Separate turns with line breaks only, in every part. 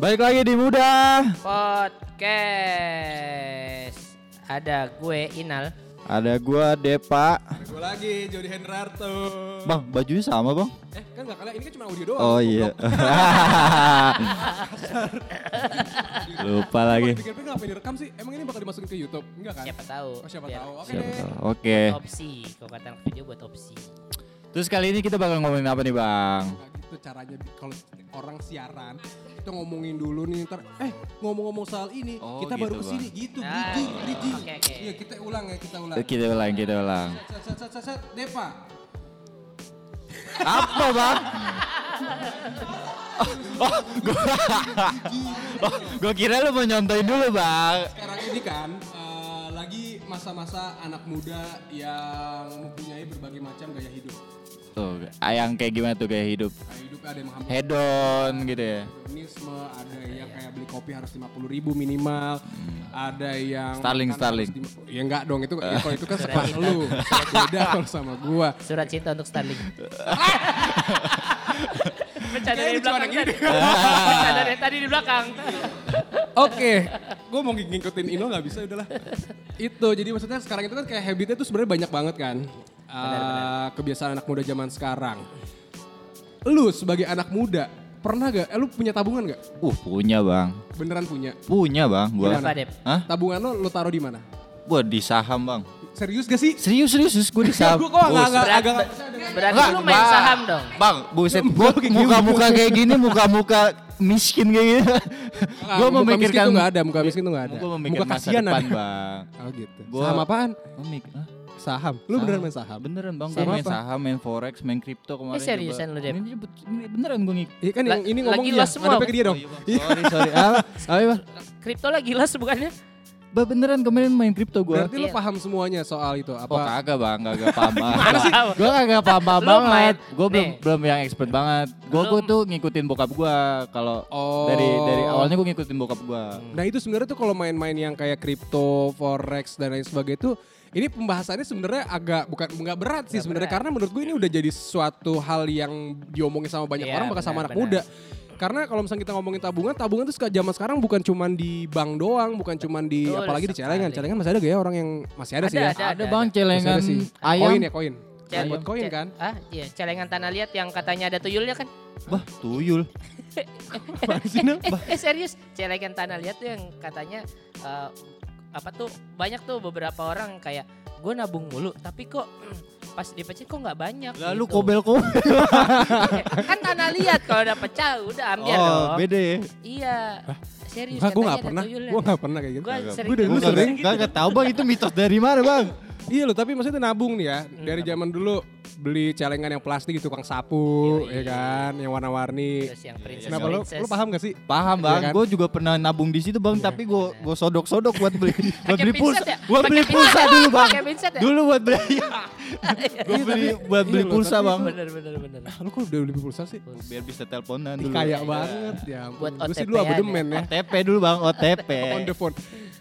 Balik lagi di muda.
Podcast. Ada gue Inal.
Ada gua Depa.
Gue lagi Jody Hendrarto.
Bang, bajunya sama, Bang.
Eh kan gak kalian ini kan cuma audio doang.
Oh iya. Lupa lagi.
Pikir-pikir ngapain direkam sih? Emang ini bakal dimasukin ke YouTube? Enggak kan?
Siapa tahu.
Oh siapa
Biar
tahu. Oke.
Siapa
deh.
tahu. Oke.
Opsi. Kalau kata anak video buat opsi.
Terus kali ini kita bakal ngomongin apa nih, Bang?
Nggak gitu caranya di- kalau orang siaran kita ngomongin dulu nih ntar eh ngomong-ngomong soal ini
Oh,
kita
gitu,
baru ke sini
Bang.
gitu
Ah,
bridging bridging
oke, oke.
iya kita ulang ya kita ulang
Kita ulang, kita ulang.
set set set set, set Depa
Apa, Bang? Oh, gua, oh, gua kira lu mau nyontoin dulu, Bang.
sekarang ini kan eh, lagi masa-masa anak muda yang mempunyai berbagai macam gaya hidup
Tuh, yang kayak gimana tuh gaya hidup?
gaya hidup ada yang
Hedon gitu ya.
hedonisme, ada yang kayak beli kopi harus 50 ribu minimal, ada yang
Starling, Starling.
Ya enggak dong, itu ya kalau itu kan sekelas lu. Beda kalau sama gua.
Surat cinta untuk Starling. Bercanda dari belakang tadi. Bercanda dari tadi di belakang.
Oke, gua mau ngikutin Ino nggak bisa udahlah. itu jadi maksudnya sekarang itu kan kayak habitnya tuh sebenarnya banyak banget kan. Eh, kebiasaan anak muda zaman sekarang. Lu sebagai anak muda pernah gak? Eh, lu punya tabungan gak?
Uh, punya, Bang.
Beneran punya.
Punya, Bang. Gua.
Berapa?
Hah?
Tabungan lo lu taruh di mana?
Buat di saham, Bang.
Serius gak sih?
Serius, serius, serius gue di saham.
Gua kok agak agak
Berat-
agak
Berarti
Enggak,
lu main
Bang.
saham dong.
Bang, buset, muka-muka kayak gini, muka-muka miskin kayak gini.
Ah,
Gua
muka miskin
memikirkan
tuh gak ada, muka miskin tuh gak ada.
Gua memikirkan
muka
masa
kasihan
depan,
ada.
Bang.
Oh gitu.
Gua-
Saham apaan?
Gua mik- Hah?
Saham. Lu beneran main saham?
Beneran bang,
Saham
gue main
apa?
saham, main forex, main kripto kemarin.
Eh, seriusan lu, Dep?
Ini, ini beneran gue ngik.
Iya kan yang ini ngomong
lagi
iya.
los semua,
Ada ke dia dong.
Oh, iya. Sorry, sorry. Ah, ayo, Bang.
Kripto lagi las bukannya?
Bah, beneran kemarin main kripto gue.
Berarti lu
Iya.
paham semuanya soal itu
Oh
apa?
kagak bang, kagak paham
Gimana sih?
Gue kagak paham paham banget. Gue belum belum yang expert banget. Gue gue tuh ngikutin bokap gue. Kalau
Oh.
dari dari awalnya gue ngikutin bokap gue.
Nah itu sebenarnya tuh kalau main-main yang kayak kripto, forex dan lain sebagainya itu ini pembahasannya sebenarnya agak bukan nggak berat sih sebenarnya karena menurut gue ini udah jadi suatu hal yang diomongin sama banyak
Iya,
orang bahkan sama anak
benar,
muda. Karena kalau misalnya kita ngomongin tabungan, tabungan tuh zaman sekarang bukan cuman di bank doang, bukan cuman di
Betul
apalagi di celengan. Celengan masih ada gak ya orang yang masih ada, sih ya?
Ada,
Ada bang celengan
ada sih.
ayam.
Koin ya koin.
Cel-
Buat koin kan?
Ah, iya, celengan tanah liat yang katanya ada tuyulnya kan?
Bah tuyul.
eh, eh, serius, celengan tanah liat yang katanya eh, apa tuh banyak tuh beberapa orang kayak gue nabung mulu tapi kok pas dipecah kok nggak banyak
Lalu
gitu.
kobel kobel.
kan tanah liat kalau udah pecah udah ambil
Oh
dong
beda ya.
iya serius
gue
katanya
gak
ada
pernah. Gue gak pernah kayak gitu.
Kagak.
sering
dulu sering.
gitu.
Gak tahu bang itu mitos dari mana bang?
Iya loh, tapi maksudnya nabung nih ya. Dari zaman dulu beli celengan yang plastik di tukang sapu,
Yoi.
ya kan, yang warna-warni.
terus yang princess
Kenapa lu,
princess.
lu paham gak sih?
Paham
Iya
bang,
kan?
gue juga pernah nabung di situ bang, tapi gue gue sodok-sodok buat beli buat beli pulsa,
ya?
buat beli pulsa
ya?
dulu bang,
ya?
dulu buat beli, gue beli buat beli
Iya
pulsa bang,
bener bener bener
Ah, lu kok udah beli pulsa sih?
biar bisa teleponan dulu.
kaya banget ya.
Buat
Gue sih
OTP
dulu abodemen ya.
OTP dulu bang, OTP.
On the phone.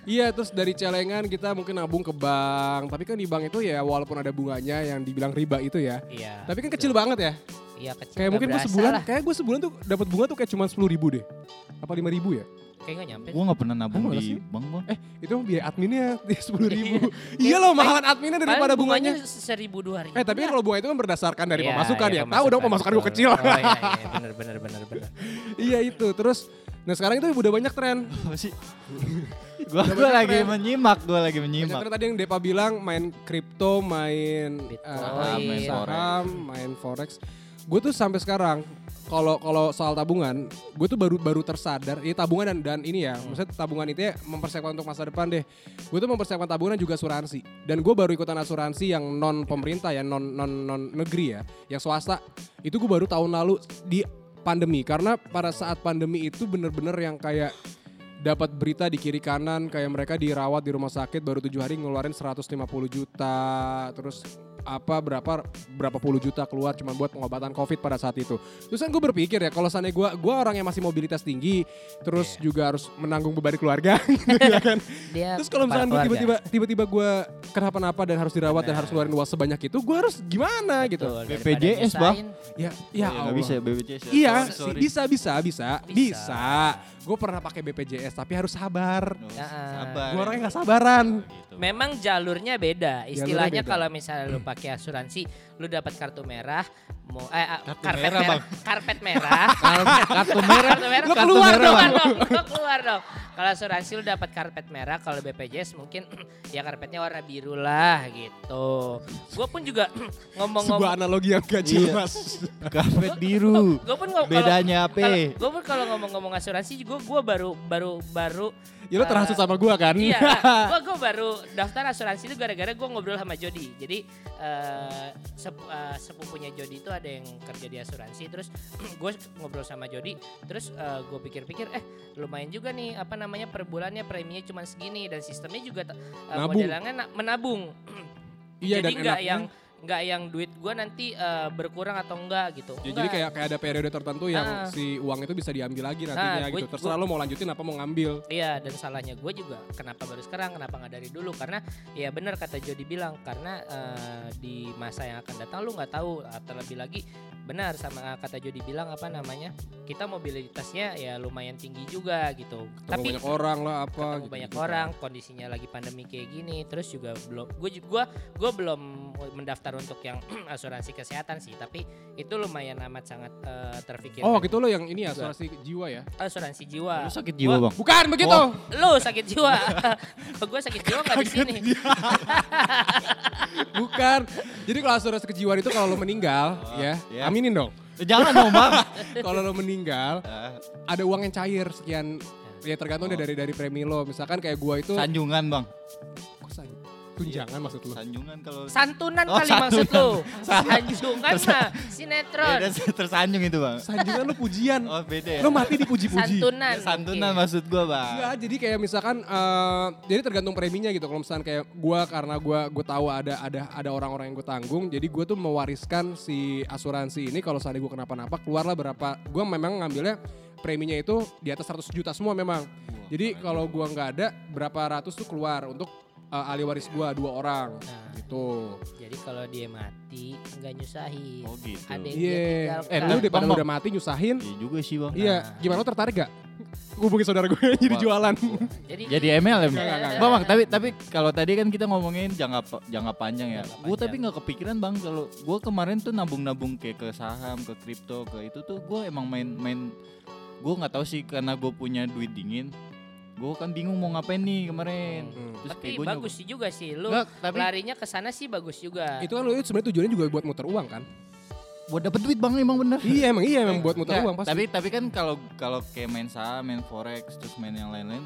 Iya terus dari celengan kita mungkin nabung ke bank. Tapi kan di bank itu ya walaupun ada bunganya yang dibilang riba itu ya.
iya
Tapi kan kecil banget ya.
iya kecil
Kayak mungkin gue sebulan,
lah.
kayak gue sebulan tuh dapat bunga tuh kayak cuma sepuluh ribu deh. Apa lima ribu ya?
kayak nggak nyampe
Gue nggak pernah nabung
Emang
di
sih?
bank bang.
Eh itu mah biaya adminnya sepuluh ribu.
Iya.
iya loh mahalan adminnya daripada
Paling
bunganya.
seribu dua ribu
Eh tapi kalau bunga itu kan berdasarkan dari
Iya,
pemasukan
iya,
ya. Tahu dong pemasukan gue kecil.
Oh iya, iya bener bener bener bener.
iya itu. Terus nah sekarang itu udah banyak tren.
Apa sih? Gue gue lagi menyimak, gue lagi menyimak.
tadi yang Depa bilang main kripto, main eh,
main
saham, main forex. Gue tuh sampai sekarang kalau kalau soal tabungan, gue tuh baru baru tersadar, ini tabungan dan dan ini ya, maksudnya tabungan itu ya mempersiapkan untuk masa depan deh. Gue tuh mempersiapkan tabungan juga asuransi. Dan gue baru ikutan asuransi yang non pemerintah ya, non non non negeri ya, yang swasta. Itu gue baru tahun lalu di pandemi karena pada saat pandemi itu bener-bener yang kayak dapat berita di kiri kanan kayak mereka dirawat di rumah sakit baru tujuh hari ngeluarin 150 juta. Terus apa berapa berapa puluh juta keluar cuma buat pengobatan covid pada saat itu terus kan gue berpikir ya kalau seandainya gue gue orang yang masih mobilitas tinggi terus juga harus menanggung beban keluarga gitu ya kan
Dia
terus kalau misalnya gue tiba-tiba tiba-tiba gue kenapa-napa dan harus dirawat dan
Benar.
harus ngeluarin uang sebanyak itu, gue harus gimana gitu.
Betul, daripada
BPJS, Bang.
nyusahin,
Ya,
Oh,
ya
ya, nggak
Allah.
bisa ya BPJS ya.
Iya,
Sorry, sorry.
bisa, bisa, bisa,
Bisa.
bisa. Gue pernah pakai BPJS tapi harus sabar.
Oh,
Ya,
sabar.
Gue orangnya nggak sabaran.
Memang jalurnya beda. Istilahnya kalau misalnya lu pakai asuransi, lu dapat kartu merah, mau eh
Kartu
karpet
merah,
merah,
Bang.
karpet merah.
Kartu merah.
kartu merah.
Lu
Kartu
keluar
merah,
dong.
Bang. Lu keluar dong. Kalau asuransi lu dapat karpet merah, kalau BPJS mungkin ya karpetnya warna biru lah gitu. Gue pun juga
Sebuah
ngomong-ngomong
analogi yang gak
Iya.
jelas.
Karpet biru.
gue pun ngomong
Bedanya apa?
Gue pun kalau ngomong-ngomong asuransi, gue gue baru baru baru
Ya lo terhasut sama gue kan?
Iya, gue gue baru daftar asuransi itu gara-gara gue ngobrol sama Jody. Jadi eh sep- eh, sepupunya Jody itu ada yang kerja di asuransi. Terus gue ngobrol sama Jody. Terus gue pikir-pikir, eh lumayan juga nih apa namanya per bulannya preminya cuma segini dan sistemnya juga eh,
Nabung.
modelannya na- menabung.
Iya
Jadi
dan
nggak
enaknya-
yang nggak yang duit gue nanti eh, berkurang atau enggak gitu.
Ya, jadi
Enggak.
kayak kayak ada periode tertentu yang
Ah.
si uang itu bisa diambil lagi nantinya
Nah, gue-
gitu. Terserah lo mau lanjutin apa mau ngambil.
Iya dan salahnya gue juga kenapa baru sekarang kenapa nggak dari dulu karena ya benar kata Jody bilang karena eh, di masa yang akan datang lu nggak tahu ah, terlebih lagi benar sama kata Jody bilang apa namanya kita mobilitasnya ya lumayan tinggi juga gitu
Ketemu
tapi
banyak orang lah apa
ketemu
gitu.
banyak orang kondisinya lagi pandemi kayak gini terus juga belum gue gua gue belum mendaftar untuk yang asuransi kesehatan sih tapi itu lumayan amat sangat eh, terpikirkan
Oh gitu lo yang ini ya
Juga.
asuransi jiwa ya?
asuransi jiwa
Lu sakit jiwa, Bang.
Bukan begitu.
Oh.
lu sakit jiwa gue sakit jiwa nggak di sini
Bukan. Jadi kalau asuransi kejiwaan itu kalau lo meninggal ya,
ya.
Aminin dong.
Eh, Jangan dong, Bang.
kalau lo meninggal
Ah,
ada uang yang cair sekian ya tergantung
Oh.
dari dari premi lo. Misalkan kayak gua itu
Sanjungan, Bang.
Kok san- tunjangan maksud lo.
Sanjungan kalau
santunan
Oh,
kali maksud
santunan.
lu sanjungan mah sinetron
Beda tersanjung itu, Bang.
Sanjungan lo pujian.
Oh, beda ya.
Lo mati dipuji-puji.
santunan
Ya, santunan
mungkin.
maksud gua, Bang.
Enggak, jadi kayak misalkan eh, jadi tergantung preminya gitu. Kalau misalkan kayak gua karena gua gue tahu ada ada ada orang-orang yang gue tanggung, jadi gua tuh mewariskan si asuransi ini kalau seandainya gue kenapa-napa keluarlah berapa. Gua memang ngambilnya preminya itu di atas 100 juta semua memang. Jadi kalau gua nggak ada berapa ratus tuh keluar untuk eh, ahli waris gua dua orang
Nah,
gitu.
jadi kalau dia mati nggak nyusahin
Oh, gitu.
ada yang
Iya.
dia
Eh, lu daripada lu udah mati nyusahin.
Iya juga sih, Bang.
Iya, gimana lo tertarik gak? Hubungi saudara gue yang jadi
Wah.
jualan.
jadi
Jadi MLM.
Enggak.
Bang, Bang, tapi tapi kalau tadi kan kita ngomongin jangka jangka panjang ya. Gue tapi nggak kepikiran bang kalau gue kemarin tuh nabung-nabung kayak ke saham, ke kripto, ke itu tuh gue emang main-main. Gue nggak tahu sih karena gue punya duit dingin. Gue kan bingung mau ngapain nih kemarin.
Hmm.
Terus
tapi
kayak gua
bagus sih juga sih lu
Nggak, tapi
larinya ke sana sih bagus juga
Itu kan lo itu sebenarnya tujuannya juga buat muter uang kan?
buat dapet duit bang emang bener.
iya emang iya emang buat muter
Nggak,
uang pasti.
Tapi tapi kan kalau kalau kayak main saham, main forex, terus main yang lain-lain,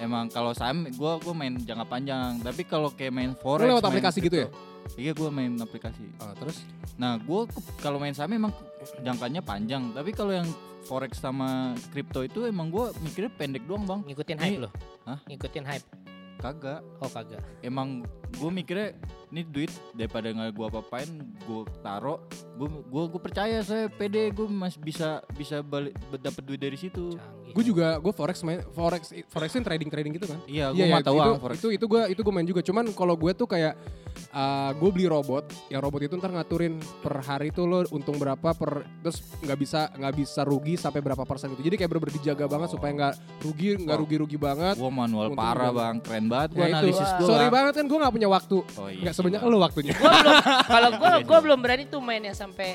emang kalau saham gue gue main jangka panjang. Tapi kalau kayak main forex,
lewat
main
aplikasi gitu ya?
Iya gue main aplikasi.
Oh, terus
Nah gue kalau main saham emang jangkanya panjang. Tapi kalau yang forex sama kripto itu emang gue mikirnya pendek doang bang.
ngikutin hype lo
Hah?
ngikutin hype
Kagak.
oh kagak
Emang gue mikirnya ini duit daripada nggak gue apa-apain gue taro gue gue percaya saya pede gue masih bisa bisa balik dapat duit dari situ
canggih
gue juga gue forex main forex forex kan trading trading gitu kan?
iya gue
Iya,
mau tahu
itu,
ah, forex
itu itu gue itu gue main juga. Cuman kalau gue tuh kayak gue beli robot, yang robot itu ntar ngaturin per hari tuh lo untung berapa per terus nggak bisa nggak bisa rugi sampai berapa persen gitu. Jadi kayak bener-bener dijaga banget
Oh.
supaya nggak rugi nggak
Oh.
rugi rugi banget.
gue manual
Untung
parah bang keren banget gue
Ya itu,
analisis gue
sorry banget kan gue nggak punya waktu.
oh, iya
Nggak sebanyak lo waktunya.
Gua belum kalau gue
Iya
gue belum berani tuh main yang sampai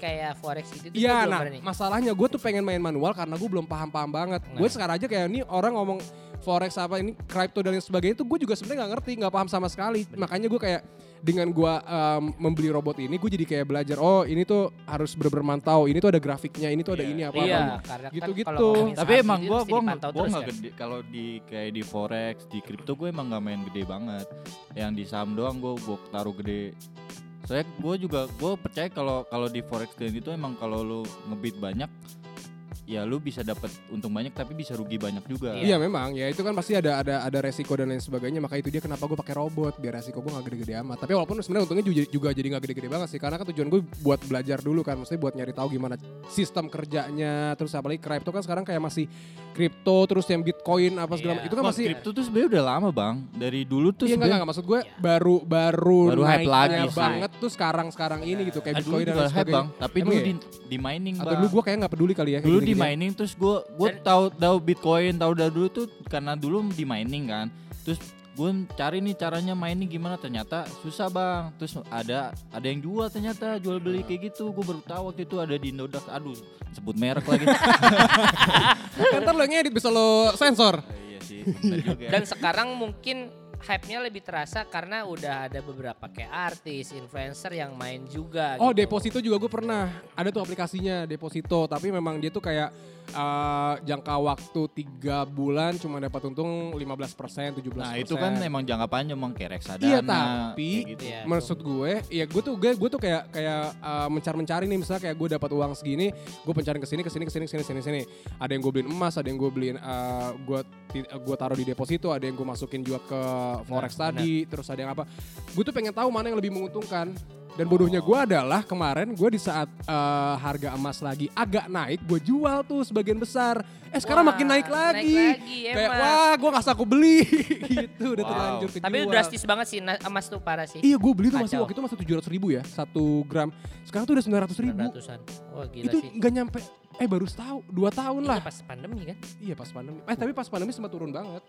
kayak forex gitu tuh
Iya, nah
berani.
masalahnya gue tuh pengen main manual karena gue belum paham-paham banget. Gue
Nah.
sekarang aja kayak ini orang ngomong forex apa ini crypto dan lain sebagainya itu gue juga sebenarnya nggak ngerti, nggak paham sama sekali. Makanya gue kayak dengan gue em, membeli robot ini, gue jadi kayak belajar. Oh ini tuh harus bener-bener mantau. Ini tuh ada grafiknya, ini tuh ada
Iya.
ini apa apa.
kan
Gitu-gitu.
kalau ngomongin
tapi emang
gitu
gue gue gue nggak
kan.
gede kalau di kayak di forex di kripto gue emang nggak main gede banget yang di saham doang gue gue taruh gede soalnya gue juga gue percaya kalau kalau di forex dan itu emang kalau lu ngebit banyak ya lu bisa dapat untung banyak tapi bisa rugi banyak juga.
Iya memang ya itu kan pasti ada ada ada resiko dan lain sebagainya maka itu dia kenapa gue pakai robot biar resiko gue nggak gede-gede amat tapi walaupun sebenarnya untungnya juga, juga jadi nggak gede-gede banget sih karena kan tujuan gue buat belajar dulu kan maksudnya buat nyari tahu gimana sistem kerjanya terus apalagi kripto kan sekarang kayak masih kripto terus yang bitcoin apa segala
Iya.
itu kan
Bang,
masih
kripto tuh sebenarnya udah lama bang. Dari dulu tuh
Iya enggak,
sebenarnya
enggak, maksud gue
Iya.
baru baru
Baru hype lagi sih.
banget tuh sekarang sekarang ini gitu kayak
dulu
bitcoin dan
hype
sebagainya.
bang. Tapi dulu
iya?
di, di mining
Atau
bang.
dulu gue kayak nggak peduli kali ya.
dulu di. Mining terus gue gue tahu tahu bitcoin tahu dah dulu tuh karena dulu di mining kan. Terus gue cari nih caranya mining gimana ternyata susah bang. Terus ada ada yang jual ternyata jual beli kayak gitu. Gue baru tahu waktu itu ada di Indodax aduh sebut merek lagi.
Kan ntar lo ngedit bisa lo sensor.
Iya sih benar juga.
Dan sekarang mungkin hype-nya lebih terasa karena udah ada beberapa kayak artis, influencer yang main juga.
Oh
gitu.
Deposito juga gue pernah ada tuh aplikasinya Deposito tapi memang dia tuh kayak eh, jangka waktu tiga bulan cuma dapat untung 15% 17%.
nah itu kan emang jangka panjang emang kayak reksadana
Iya, tapi
gitu.
Iya.
Maksud gue, ya gue tuh gue, gue tuh kayak kayak uh, mencar-mencari nih misalnya kayak gue dapat uang segini, gue pencarin ke sini ke sini ke sini ke sini sini sini. Ada yang gue beliin emas, ada yang gue beliin uh, gue ti- gue taruh di deposito, ada yang gue masukin juga ke forex tadi, terus ada yang apa. Gue tuh pengen tahu mana yang lebih menguntungkan. Dan bodohnya gue adalah kemarin gue di saat uh, harga emas lagi agak naik, gue jual tuh sebagian besar. Eh sekarang
Wah,
makin naik lagi.
Naik lagi
Kayak
emang.
wah gue nggak aku beli gitu udah
Wow.
terlanjur kejual.
Tapi drastis banget sih emas tuh parah sih.
Iya gue beli tuh masih waktu itu masih tujuh ratus ribu ya satu gram. Sekarang tuh udah sembilan ratus ribu.
900-an. Wah gila
Itu
sih.
nggak nyampe. Eh baru setahun, dua tahun
Iya
lah.
pas pandemi kan.
Iya pas pandemi. Eh tapi pas pandemi sempat turun banget.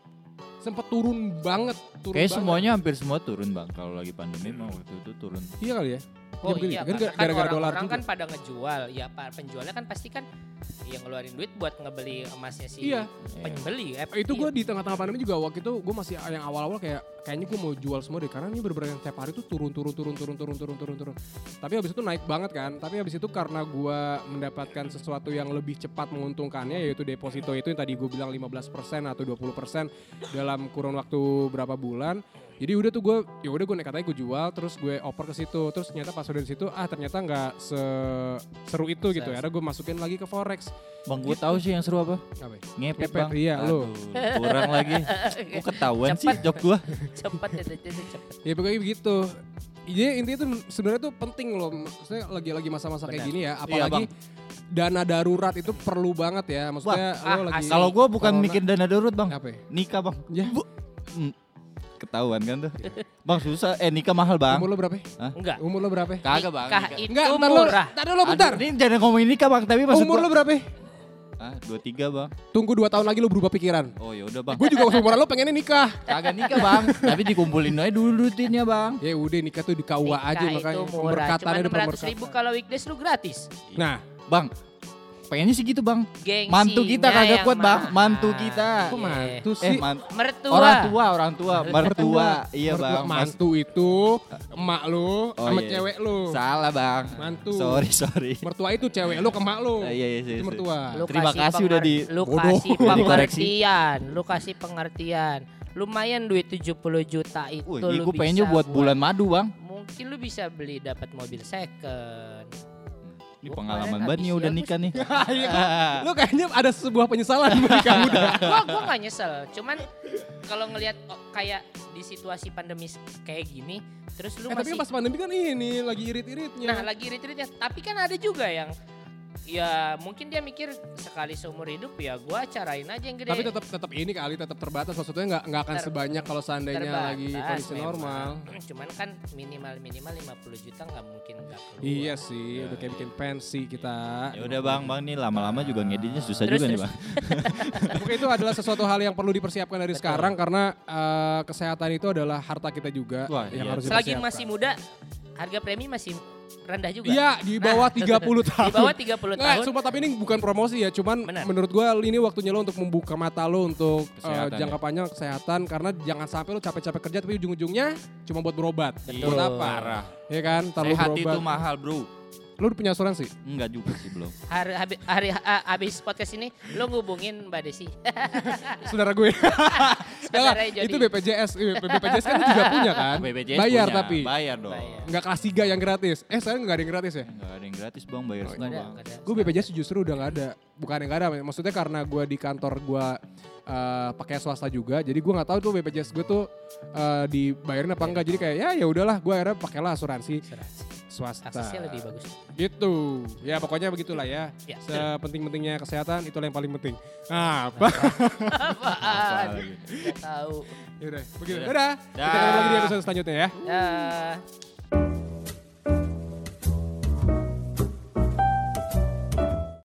Sempat turun banget. Turun
kayak
banget.
semuanya hampir semua turun bang kalau lagi pandemi mah waktu itu turun
Iya kali ya.
Oh
begini,
iya,
kan
karena kan
gara-gara dolar
orang-orang
juga.
kan pada ngejual. Ya pak penjualnya kan pasti kan yang ngeluarin duit buat ngebeli emasnya si
Iya.
pembeli. Eh,
Itu gue
iya.
di tengah-tengah pandemi juga waktu itu gue masih yang awal-awal kayak kayaknya gue mau jual semua deh karena ini bener-bener yang tiap hari tuh turun turun turun turun turun turun turun turun. Tapi habis itu naik banget kan. Tapi habis itu karena gue mendapatkan sesuatu yang lebih cepat menguntungkannya yaitu deposito itu yang tadi gue bilang 15% atau 20% dalam kurun waktu berapa bulan. Jadi udah tuh gue, ya udah gue nekat aja gue jual, terus gue oper ke situ, terus ternyata pas udah di situ, ah ternyata nggak seru itu gitu.
Se-
Akhirnya gue masukin lagi ke forex.
bang gue tahu sih yang seru apa
Apa ya?
ngepet,
Ngepet,
bang
iya, lu.
Aduh, kurang lagi Kok ketahuan sih jok gua
cepet ya, ya, ya, cepet.
Ya pokoknya begitu. Jadi intinya tuh sebenarnya tuh penting loh. Maksudnya lagi-lagi masa-masa kayak gini ya.
Iya,
Apalagi dana darurat itu perlu banget ya. Maksudnya
Wah,
lo
ah,
lagi
asli.
kalau gua bukan
corona-
mikir dana darurat bang
apa
nikah bang
Ya.
Bu- ketahuan kan tuh bang susah eh nikah mahal bang
Umur lo berapa? ya?
Enggak.
Umur lo berapa? ya?
kagak bang
Nikah
nikah.
itu
Enggak, bentar lo.
murah.
Bentar dulu bentar.
Aduh, ini jangan ngomongin nikah bang tapi maksud
Umur
gua
lo berapa? ya?
ah dua tiga bang
Tunggu 2 tahun lagi lo berubah pikiran.
oh ya udah bang
Gue juga seumuran lo pengennya nikah.
kagak nikah bang tapi dikumpulin aja dulu duitnya bang
Ya udah nikah tuh di KUA aja
Nikah
makanya
itu murah. Cuma
udah
600
pemberkatan.
ribu kalau weekdays lu gratis.
Nah,
bang pengennya sih gitu bang
Gengsinya
mantu kita kagak
yang
kuat bang mantu kita
kok
Iya.
mantu
eh
sih?
man-
Mertua.
orang tua orang tua mertua iya
Mertua.
bang
Mantu itu emak lo
Oh,
sama
iya.
cewek lo.
salah bang
Mantu.
sorry sorry
Mertua itu cewek lo ke emak lo.
Ah, iya, iya, iya,
Itu
iya.
mertua.
Lu
Terima
kasih
kasih udah di-
lu
Bodoh.
kasih pengertian, lu kasih pengertian. Lumayan duit 70 juta itu
Wih,
lu
gue
bisa
pengennya buat bulan madu bang.
Mungkin lu bisa beli dapat mobil second.
Ini pengalaman banget nih udah nikah nih.
Iya, Lo kayaknya ada sebuah penyesalan menikah muda.
gua gua gak nyesel, cuman kalau ngelihat oh, kayak di situasi pandemi kayak gini, terus lu
Eh, tapi
masih
kan pas pandemi kan ini lagi irit-iritnya.
Nah lagi irit-iritnya Tapi kan ada juga yang Ya mungkin dia mikir sekali seumur hidup ya gua acarain aja yang gede
tapi tetap tetap ini kali tetap terbatas maksudnya nggak nggak akan
Ter-
sebanyak kalau seandainya
Terbatas
lagi kondisi
memang.
normal.
Cuman kan minimal minimal 50 juta nggak mungkin nggak keluar.
Iya sih, udah kayak bikin pensi kita.
Ya udah bang, bang nih lama-lama juga ngeditnya susah
Terus,
juga nih
terus.
bang.
Mungkin itu adalah sesuatu hal yang perlu dipersiapkan dari
Betul.
sekarang karena eh, kesehatan itu adalah harta kita juga
Wah,
yang
iya.
harus
Selagi masih muda harga premi masih rendah juga.
Iya, di bawah 30 tahun.
Di bawah 30
Nggak,
tahun.
sumpah tapi ini bukan promosi ya, cuman
Benar.
menurut gua ini waktunya lo untuk membuka mata lo untuk
Kesehatan,
jangka
ya.
panjang kesehatan karena jangan sampai lo capek-capek kerja tapi ujung-ujungnya cuma buat berobat.
Betul.
Buat apa?
Parah.
Ya kan, lo
Sehat
berobat.
itu mahal bro.
Lu udah punya asuransi?
Enggak juga sih belum.
Hari, hari, hari habis podcast ini lo ngubungin Mbak Desi.
Saudara gue. Enggak,
jadi.
itu BPJS. BPJS kan lu juga punya kan?
BPJS
Bayar
punya,
tapi.
Bayar dong.
Bayar.
Enggak kelas 3 yang gratis. Eh, sekarang enggak ada yang gratis ya?
Enggak ada yang gratis bang, bayar
Oh,
semua bang.
Gue BPJS justru udah nggak ada. Bukan yang nggak ada, maksudnya karena gue di kantor gue eh, pakai swasta juga, jadi gue nggak tahu tuh BPJS gue tuh eh, dibayarin apa enggak. Jadi kayak ya ya udahlah, gue akhirnya pakailah asuransi
Asuransi.
Swasta.
Aksesnya lebih bagus.
Gitu. Ya pokoknya begitulah ya.
Ya.
Sepenting-pentingnya kesehatan itulah yang paling penting. Nah, apa?
Apaan? Nggak tahu.
ya udah, begitu.
Udah.
Dadah. Kita ketemu lagi di episode selanjutnya ya.
Dah.